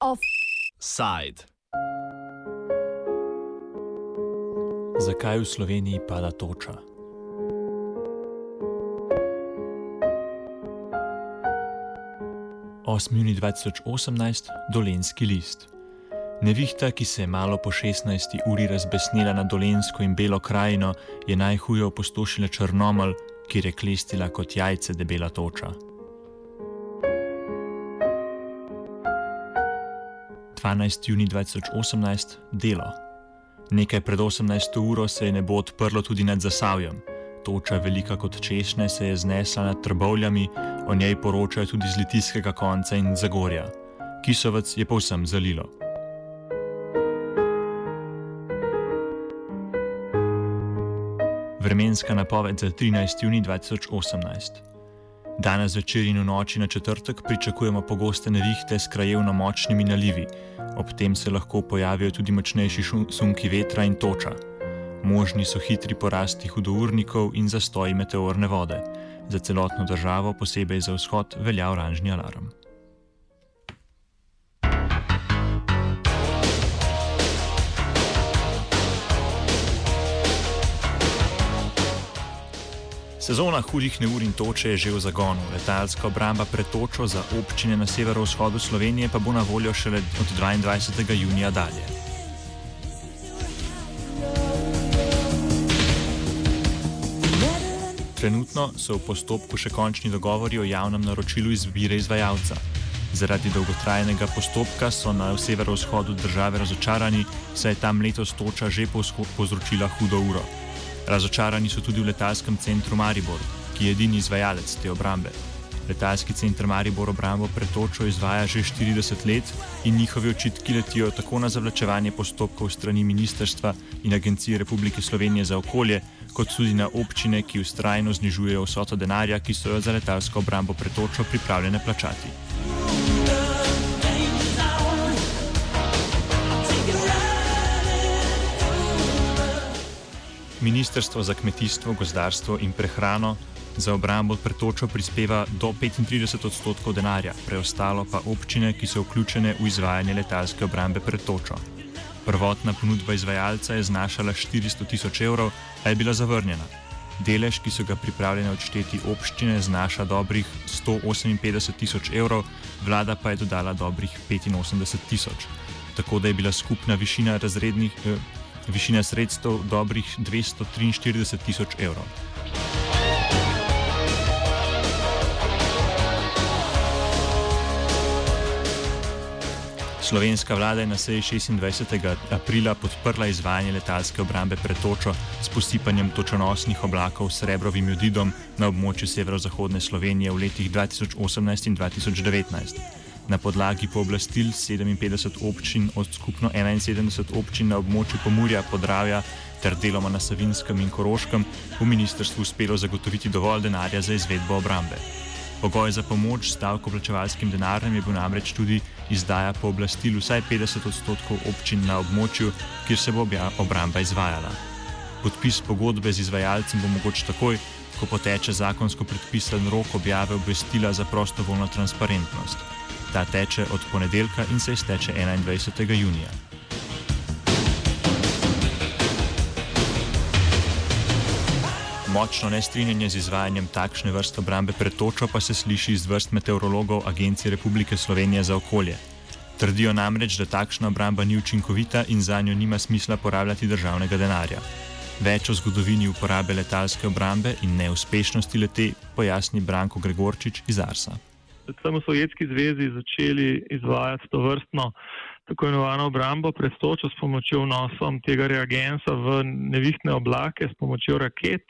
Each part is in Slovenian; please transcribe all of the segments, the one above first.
Offside. Zakaj v Sloveniji pada toča? Osmi juni 2018, dolenski list. Nevihta, ki se je malo po 16. uri razbesnila na dolensko in belo krajino, je najhuje opustošila črnomal, kjer je klestila kot jajce debela toča. 12. juni 2018, delo. Nekaj pred 18. uro se je nebo odprlo tudi nad Zasavjem. Toča, velika kot češnje, se je znesla nad trbovljami, o njej poročajo tudi z litijskega konca in Zagorja. Kisovec je povsem zalilo. Vremenska napoved za 13. juni 2018. Danes večer in v noči na četrtek pričakujemo pogoste nevihte s krajevno močnimi nalivi, ob tem se lahko pojavijo tudi močnejši sunki vetra in toča. Možni so hitri porasti hudournikov in zastoji meteorne vode. Za celotno državo, posebej za vzhod, velja oranžni alarm. Sezona hudih neur in toče je že v zagonu. Letalska obramba pred točo za občine na severovzhodu Slovenije pa bo na voljo šele od 22. junija dalje. Trenutno so v postopku še končni dogovori o javnem naročilu izbire izvajalca. Zaradi dolgotrajnega postopka so na severovzhodu države razočarani, saj je tam letos toča že povzročila hudo uro. Razočarani so tudi v letalskem centru Maribor, ki je edini izvajalec te obrambe. Letalski center Maribor obrambo pred točo izvaja že 40 let in njihovi očitki letijo tako na zavlačevanje postopkov strani Ministrstva in Agencije Republike Slovenije za okolje, kot tudi na občine, ki ustrajno znižujejo vsoto denarja, ki so jo za letalsko obrambo pred točo pripravljene plačati. Ministrstvo za kmetijstvo, gozdarstvo in prehrano za obrambo pred točo prispeva do 35 odstotkov denarja, preostalo pa občine, ki so vključene v izvajanje letalske obrambe pred točo. Prvotna ponudba izvajalca je znašala 400 tisoč evrov, a je bila zavrnjena. Delež, ki so ga pripravljene odšteti občine, znaša dobrih 158 tisoč evrov, vlada pa je dodala dobrih 85 tisoč. Tako da je bila skupna višina razrednih. Eh, višina sredstev dobrih 243 tisoč evrov. Slovenska vlada je na seji 26. aprila podprla izvajanje letalske obrambe pred točo s posipanjem točonosnih oblakov s srebrovim jodidom na območju severozahodne Slovenije v letih 2018 in 2019 na podlagi pooblastil 57 občin od skupno 71 občin na območju Pomurja, Podravja ter deloma na Savinskem in Koroškem, v ministrstvu uspelo zagotoviti dovolj denarja za izvedbo obrambe. Pogoj za pomoč s davkoplačevalskim denarjem je bil namreč tudi izdaja pooblastil vsaj 50 odstotkov občin na območju, kjer se bo obramba izvajala. Podpis pogodbe z izvajalcem bo mogoč takoj, ko poteče zakonsko predpisan rok objave obvestila za prostovoljno transparentnost. Ta teče od ponedeljka in se izteče 21. junija. Močno nestrinjanje z izvajanjem takšne vrste obrambe pred točo pa se sliši iz vrst meteorologov Agencije Republike Slovenije za okolje. Trdijo namreč, da takšna obramba ni učinkovita in za njo nima smisla porabljati državnega denarja. Več o zgodovini uporabe letalske obrambe in neuspešnosti lete pojasni Branko Gregorčič iz Arsa predvsem v Sovjetski zvezi začeli izvajati to vrstno tako imenovano obrambo pred točo s pomočjo vnosom tega reagensa v nevihtne oblake, s pomočjo raket.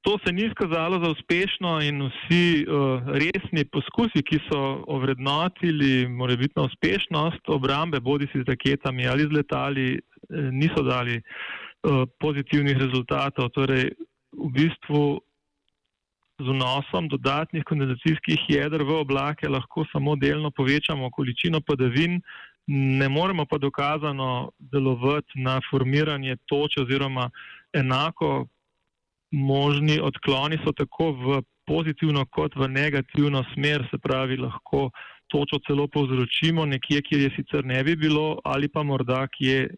To se ni izkazalo za uspešno in vsi uh, resni poskusi, ki so ovrednotili morebitno uspešnost obrambe, bodi si z raketami ali z letali, eh, niso dali uh, pozitivnih rezultatov. Torej, v bistvu z vnosom dodatnih kondenzacijskih jeder v oblake lahko samo delno povečamo količino padavin, ne moremo pa dokazano delovati na formiranje toče oziroma enako možni odkloni so tako v pozitivno kot v negativno smer, se pravi, lahko točo celo povzročimo nekje, kjer je sicer ne bi bilo, ali pa morda kje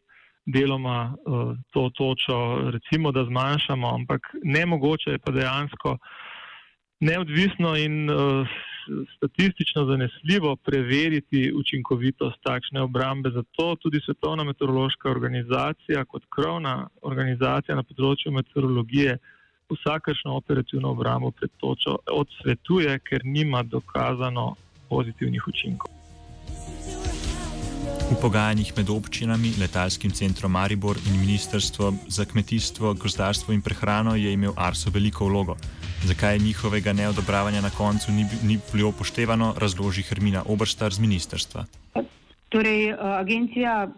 deloma uh, to točo, recimo, da zmanjšamo, ampak nemogoče je pa dejansko neodvisno in uh, statistično zanesljivo preveriti učinkovitost takšne obrambe. Zato tudi Svetovna meteorološka organizacija kot krovna organizacija na področju meteorologije vsakršno operativno obrambo pred točo odsvetuje, ker nima dokazano pozitivnih učinkov. V pogajanjih med občinami, letalskim centrom Maribor in Ministrstvo za kmetijstvo, gozdarstvo in prehrano je imel Arso veliko vlogo. Zakaj njihovega neodobravanja na koncu ni, ni bilo upoštevano, razloži Hermina Obrstar z ministrstva. Torej, agencija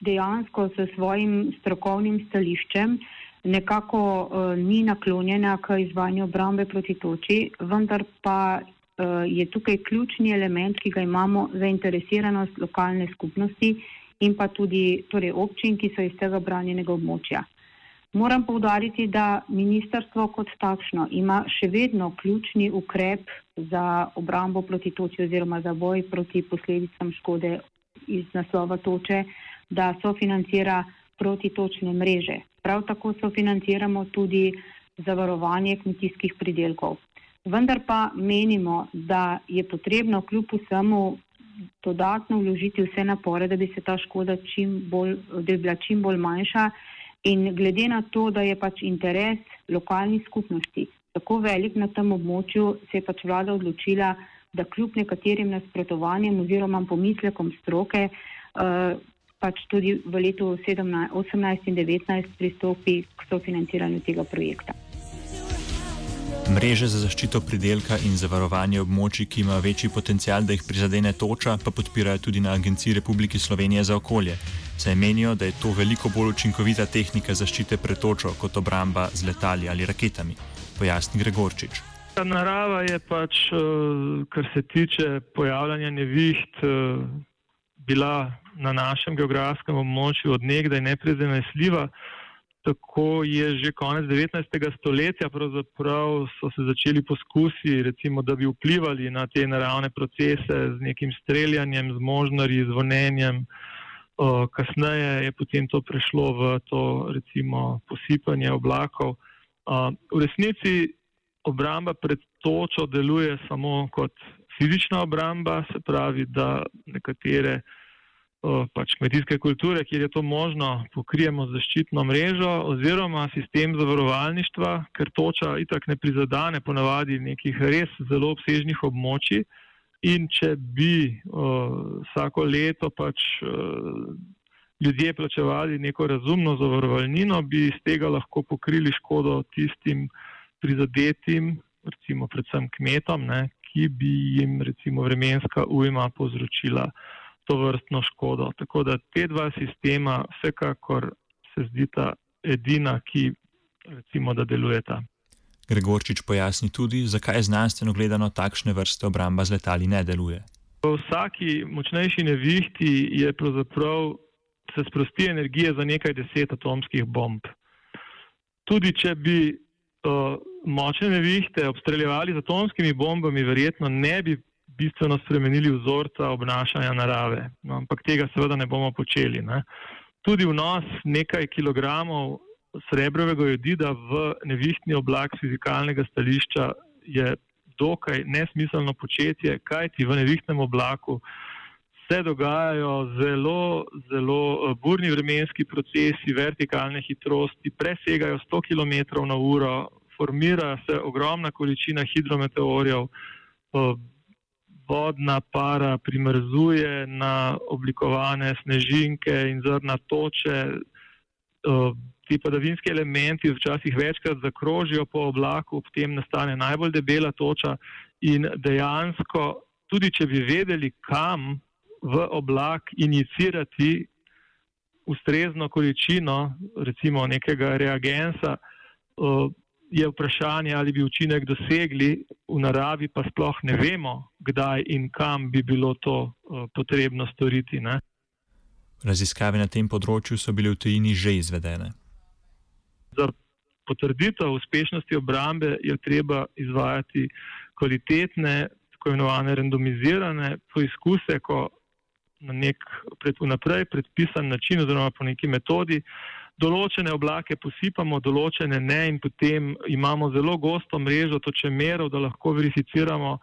dejansko s svojim strokovnim stališčem nekako uh, ni naklonjena k izvajanju obrambe proti toči, vendar pa uh, je tukaj ključni element, ki ga imamo, zainteresiranost lokalne skupnosti in pa tudi torej, občin, ki so iz tega branjenega območja. Moram povdariti, da ministrstvo kot takšno ima še vedno ključni ukrep za obrambo proti toči oziroma za boj proti posledicam škode iz naslova toče, da sofinancira protitočne mreže. Prav tako sofinanciramo tudi zavarovanje kmetijskih pridelkov. Vendar pa menimo, da je potrebno kljub vsemu dodatno vložiti vse napore, da bi se ta škoda čim bolj, da bi bila čim bolj manjša in glede na to, da je pač interes lokalnih skupnosti tako velik na tem območju, se je pač vlada odločila, da kljub nekaterim nasprotovanjem oziroma pomislekom stroke uh, pač tudi v letu 17, 18 in 19 pristopi k sofinanciranju tega projekta. Mreže za zaščito pridelka in zavarovanje območij, ki ima večji potencial, da jih prizadene toča, pa podpirajo tudi na Agenciji Republike Slovenije za okolje. Saj menijo, da je to veliko bolj učinkovita tehnika zaščite pred točo kot obramba z letali ali raketami, pojasni Gregorčič. Narava je pač, eh, kar se tiče pojavljanja neviht, eh, bila na našem geografskem območju odnegdaj neprezenesljiva. Tako je že konec 19. stoletja pravzaprav so se začeli poskusi, recimo, da bi vplivali na te naravne procese z nekim streljanjem, z možnari, zvonjenjem. Kasneje je potem to prešlo v to recimo posipanje oblakov. V resnici obramba pred točo deluje samo kot fizična obramba, se pravi, da nekatere pač kmetijske kulture, kjer je to možno, pokrijemo z zaščitno mrežo oziroma sistem zavarovalništva, ker toča itak ne prizadane ponavadi nekih res zelo obsežnih območij. In če bi uh, vsako leto pač uh, ljudje plačevali neko razumno zavarovalnino, bi iz tega lahko pokrili škodo tistim prizadetim, recimo predvsem kmetom, ne, ki bi jim recimo vremenska ujma povzročila to vrstno škodo. Tako da te dva sistema vsekakor se zdita edina, ki recimo, da delujeta. Gregorčič pojasni tudi, zakaj znanstveno gledano takšne vrste obramba z letali ne deluje. V vsaki močnejši nevihti je pravzaprav se sprosti energije za nekaj deset atomskih bomb. Tudi če bi uh, močne nevihte obstreljevali z atomskimi bombami, verjetno ne bi bistveno spremenili vzorca obnašanja narave. No, ampak tega seveda ne bomo počeli. Ne. Tudi vnos nekaj kilogramov srebrovega jodida v nevihtni oblak z fizikalnega stališča je dokaj nesmiselno početje, kajti v nevihtnem oblaku se dogajajo zelo, zelo eh, burni vremenski procesi, vertikalne hitrosti, presegajo 100 km na uro, formira se ogromna količina hidrometeorjev, eh, vodna para primrzuje na oblikovane snežinke in zrna toče. Ti padavinski elementi včasih večkrat zakrožijo po oblaku, potem nastane najbolj debela toča in dejansko, tudi če bi vedeli, kam v oblak inicirati ustrezno količino, recimo nekega reagensa, je vprašanje, ali bi učinek dosegli, v naravi pa sploh ne vemo, kdaj in kam bi bilo to uh, potrebno storiti. Ne? Raziskave na tem področju so bile v tujini že izvedene. Za potrditev uspešnosti obrambe je treba izvajati kvalitetne, tako imenovane randomizirane poizkuse, ko na nek pred, vnaprej predpisan način oziroma po neki metodi. Določene oblake posipamo, določene ne in potem imamo zelo gosto mrežo točemerov, da lahko verificiramo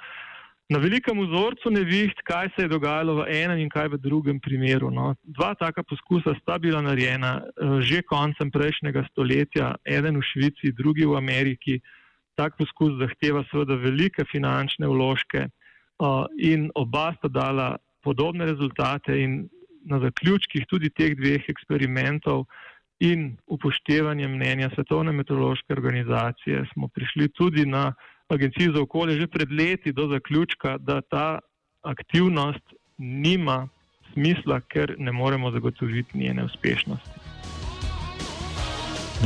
na velikem vzorcu neviht, kaj se je dogajalo v enem in kaj v drugem primeru. No. Dva taka poskusa sta bila narejena uh, že koncem prejšnjega stoletja, eden v Švici, drugi v Ameriki. Tak poskus zahteva seveda velike finančne vložke uh, in oba sta dala podobne rezultate in na zaključkih tudi teh dveh eksperimentov in upoštevanje mnenja Svetovne meteorološke organizacije smo prišli tudi na Agenciji za okolje že pred leti do zaključka, da ta aktivnost nima smisla, ker ne moremo zagotoviti njene uspešnosti.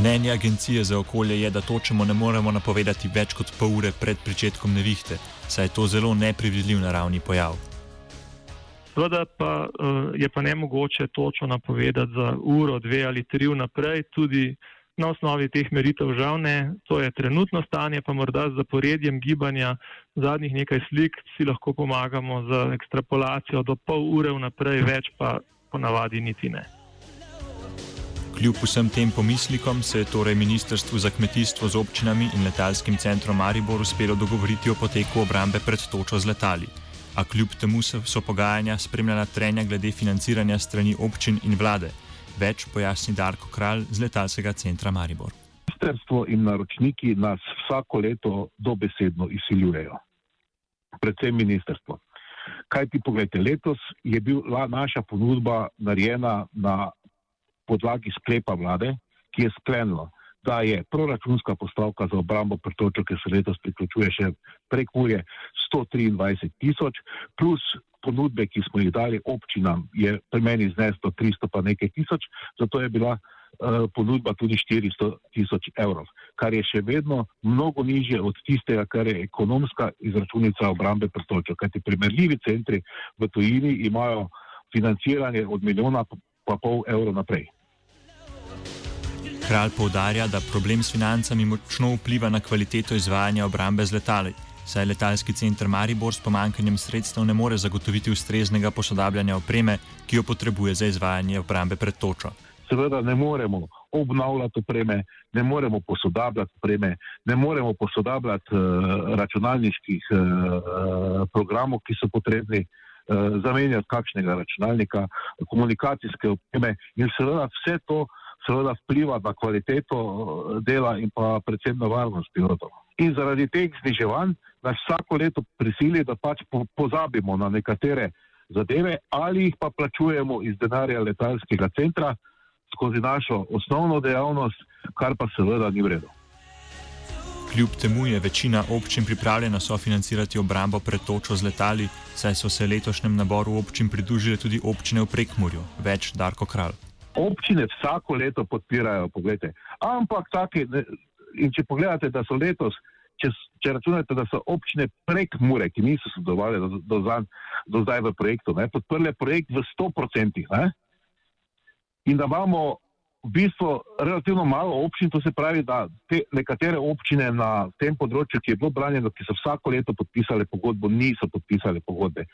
Mnenje Agencije za okolje je, da točemo ne moremo napovedati več kot pol ure pred začetkom nevihte, saj je to zelo neprevidljiv naravni pojav. Seveda pa uh, je pa ne mogoče točno napovedati za uro, dve ali tri vnaprej, tudi na osnovi teh meritev žal ne. To je trenutno stanje, pa morda z zaporedjem gibanja zadnjih nekaj slik si lahko pomagamo z ekstrapolacijo do pol ure vnaprej, več pa ponavadi niti ne. Kljub vsem tem pomislikom se je torej Ministrstvo za kmetijstvo z občinami in letalskim centrom Maribor uspelo dogovoriti o poteku obrambe pred točo z letali a kljub temu so pogajanja spremljala trenja glede financiranja strani občin in vlade. Več pojasni Darko Kralj z letalskega centra Maribor. Ministrstvo in naročniki nas vsako leto dobesedno izsiljujejo, predvsem ministrstvo. Kaj ti pogledajte, letos je bila naša ponudba narejena na podlagi sklepa vlade, ki je sklenila, da je proračunska postavka za obrambo pretočov, ki se letos priključuje še prek Murje, 123 tisoč, plus ponudbe, ki smo jih dali občinam, je pri meni zneslo 300 pa nekaj tisoč, zato je bila uh, ponudba tudi 400 tisoč evrov, kar je še vedno mnogo nižje od tistega, kar je ekonomska izračunica obrambe pretočov, kajti primerljivi centri v tujini imajo financiranje od milijona pa pol evrov naprej. Kralj poudarja, da problem s financami močno vpliva na kvaliteto izvajanja obrambe z letali, saj letalski center Maribor s pomankanjem sredstev ne more zagotoviti ustreznega posodabljanja opreme, ki jo potrebuje za izvajanje obrambe pred točo. Seveda ne moremo obnavljati opreme, ne moremo posodabljati opreme, ne moremo posodabljati uh, računalniških uh, programov, ki so potrebni. Zamenjati kakšnega računalnika, komunikacijske opreme, in seveda vse to seveda vpliva na kvaliteto eh, dela in pa predvsem na varnost pilotov. In zaradi teh zniževanj nas vsako leto prisili, da pač po, pozabimo na nekatere zadeve ali jih pa plačujemo iz denarja letalskega centra skozi našo osnovno dejavnost, kar pa seveda ni vredno. Kljub temu je večina občin pripravljena sofinancirati obrambo pred točo z letali, saj so se letošnjem naboru občin pridružile tudi občine v Prekmurju, več Darko Kralj občine vsako leto podpirajo, pogledajte. Ampak taki, in če pogledate, da so letos, če, če računate, da so občine prek Mure, ki niso sodelovali do, do, do zdaj v projektu, ne, podprle projekt v 100%. Ne, in da imamo v bistvu relativno malo občin, to se pravi, da te nekatere občine na tem področju, ki je bilo branjeno, ki so vsako leto podpisale pogodbo, niso podpisale pogodbe.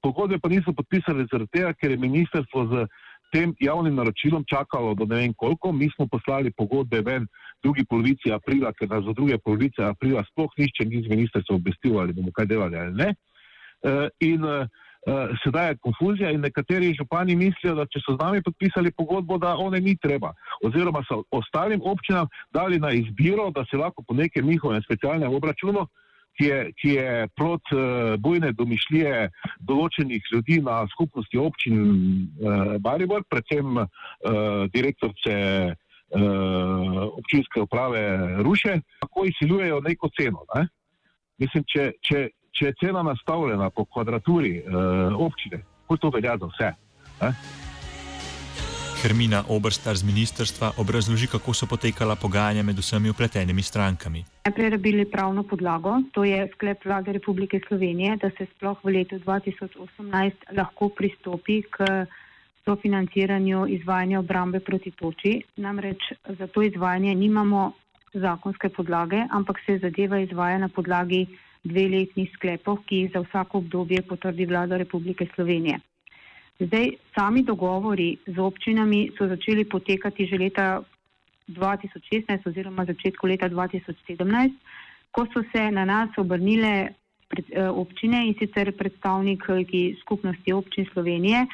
Pogodbe pa niso podpisali zaradi tega, ker je ministrstvo z tem javnim naročilom čakalo do ne vem koliko. Mi smo poslali pogodbe ven drugi polovici aprila, ker nas do druge polovice aprila sploh nišče ni z ministrstva obvestil, ali bomo kaj delali ali ne. Uh, in uh, sedaj je konfuzija in nekateri župani mislijo, da če so z nami podpisali pogodbo, da one ni treba. Oziroma so ostalim občinam dali na izbiro, da se lahko po nekem njihovem specialnem obračunu uh, ki je, ki je plot uh, eh, bojne domišljije določenih ljudi na skupnosti občin uh, Maribor, predvsem uh, direktorce uh, občinske uprave Ruše, kako izsiljujejo neko ceno. Ne? Mislim, če, če, če je cena nastavljena po kvadraturi uh, občine, kot to velja za vse. Ne? Hermina Obrstar z ministrstva obrazloži, kako so potekala pogajanja med vsemi upletenimi strankami. Najprej rabili pravno podlago, to je sklep vlade Republike Slovenije, da se sploh v letu 2018 lahko pristopi k sofinanciranju izvajanja obrambe proti toči. Namreč za to izvajanje nimamo zakonske podlage, ampak se zadeva izvaja na podlagi dveletnih sklepov, ki jih za vsako obdobje potrdi vlada Republike Slovenije. Zdaj, sami dogovori z občinami so začeli potekati že leta 2016 oziroma začetku leta 2017, ko so se na nas obrnile pred, eh, občine in sicer predstavniki skupnosti občin Slovenije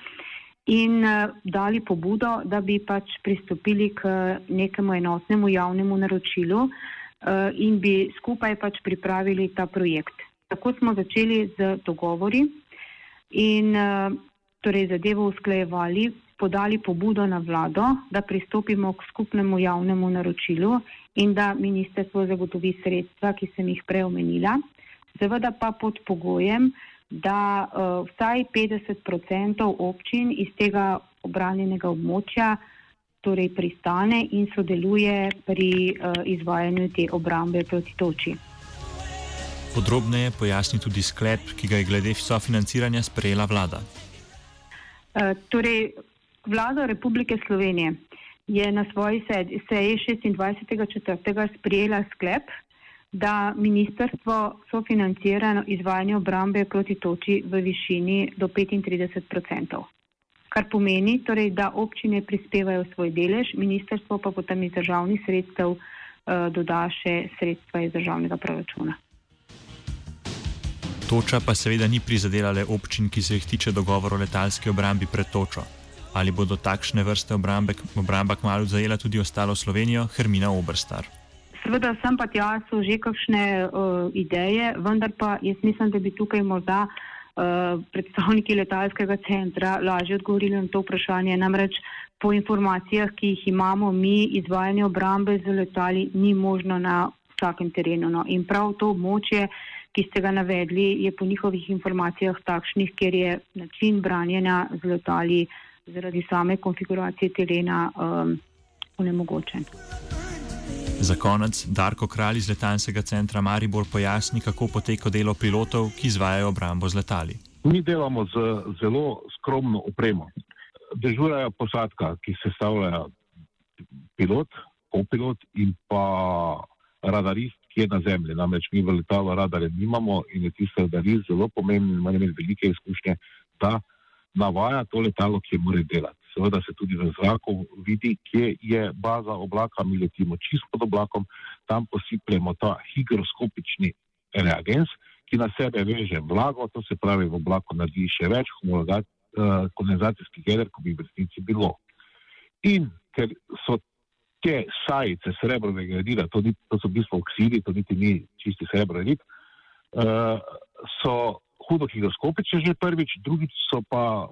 in eh, dali pobudo, da bi pač pristopili k nekemu enotnemu javnemu naročilu eh, in bi skupaj pač pripravili ta projekt. Tako smo začeli z dogovori in torej zadevo usklajevali, podali pobudo na vlado, da pristopimo k skupnemu javnemu naročilu in da ministerstvo zagotovi sredstva, ki sem jih preomenila, seveda pa pod pogojem, da uh, vsaj 50% občin iz tega obranjenega območja torej pristane in sodeluje pri uh, izvajanju te obrambe proti toči. Podrobneje pojasni tudi sklep, ki ga je glede sofinanciranja sprejela vlada. Uh, torej, vlada Republike Slovenije je na svoji seji 26.4. sprejela sklep, da ministerstvo sofinancira izvajanje obrambe proti toči v višini do 35%. Kar pomeni, torej, da občine prispevajo svoj delež, ministerstvo pa potem iz državnih sredstev uh, doda še sredstva iz državnega proračuna. Toča pa seveda ni prizadela le občin, ki se jih tiče dogovor o letalski obrambi pred točo. Ali bodo takšne vrste obrambe, obramba kmalo zajela tudi ostalo Slovenijo, Hermina Obrstar. Seveda, sem pa tja, so že kakšne uh, ideje, vendar pa jaz mislim, da bi tukaj morda uh, predstavniki letalskega centra lažje odgovorili na to vprašanje. Namreč po informacijah, ki jih imamo mi, izvajanje obrambe z letali ni možno na vsakem terenu. No. In prav to območje, ki ste ga navedli, je po njihovih informacijah takšnih, ker je način branjenja z letali zaradi same konfiguracije terena um, onemogočen. Za konec Darko Kralj iz letalskega centra Maribor pojasni, kako poteka delo pilotov, ki izvajajo obrambo z letali. Mi delamo z zelo skromno opremo. Dežurajo posadka, ki se stavljajo pilot, kopilot in pa radarist, ki je na zemlji. Namreč mi v letalu radare nimamo in je tisti radarist zelo pomemben, ima velike izkušnje, da navaja to letalo, ki mora delati seveda se tudi v zraku vidi, kje je baza oblaka, mi letimo čisto pod oblakom, tam posipljemo ta higroskopični reagens, ki na sebe veže vlago, to se pravi v oblaku naredi še več uh, kondenzacijskih jeder, kot bi v resnici bilo. In ker so te sajice srebrovega jedira, to, to so v bistvu oksidi, to niti ni čisti srebrovid, uh, so hudo higroskopične že prvič, drugič so pa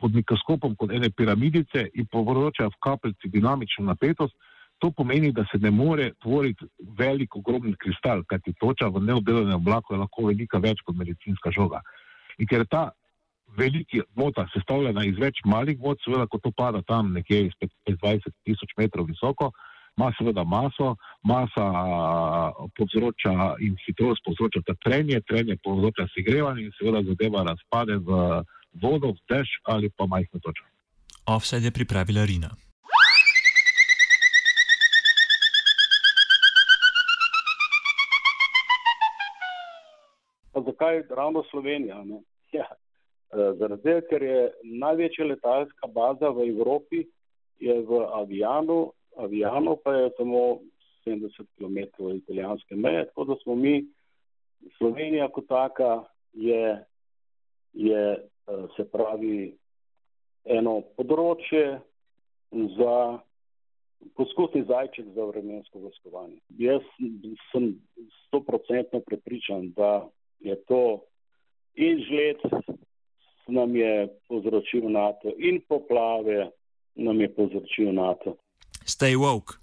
pod mikroskopom kot ene piramidice in povzroča v kapljici dinamično napetost, to pomeni, da se ne more tvoriti velik, ogromen kristal, kajti toča v neobdelanem oblaku je lahko velika več kot medicinska žoga. In ker je ta veliki mota sestavljena iz več malih vod, seveda, ko to pada tam nekje iz 20 tisoč metrov visoko, ima seveda maso, masa povzroča in hitrost povzroča ta trenje, trenje povzroča segrevanje in seveda zadeva razpade v vodo, dež ali pa majhno točko. Offset je pripravila Rina. Pa zakaj ravno Slovenija? Ja. E, zaradi tega, ker je največja letalska baza v Evropi, je v Avijanu, Avijano pa je samo 70 km italijanske meje, tako da smo mi, Slovenija kot taka, je, je Eh, se pravi, eno področje za poskusni zajček za vremensko vojskovanje. Jaz sem stoprocentno prepričan, da je to in žled nam je povzročil NATO in poplave nam je povzročil NATO. Stay woke.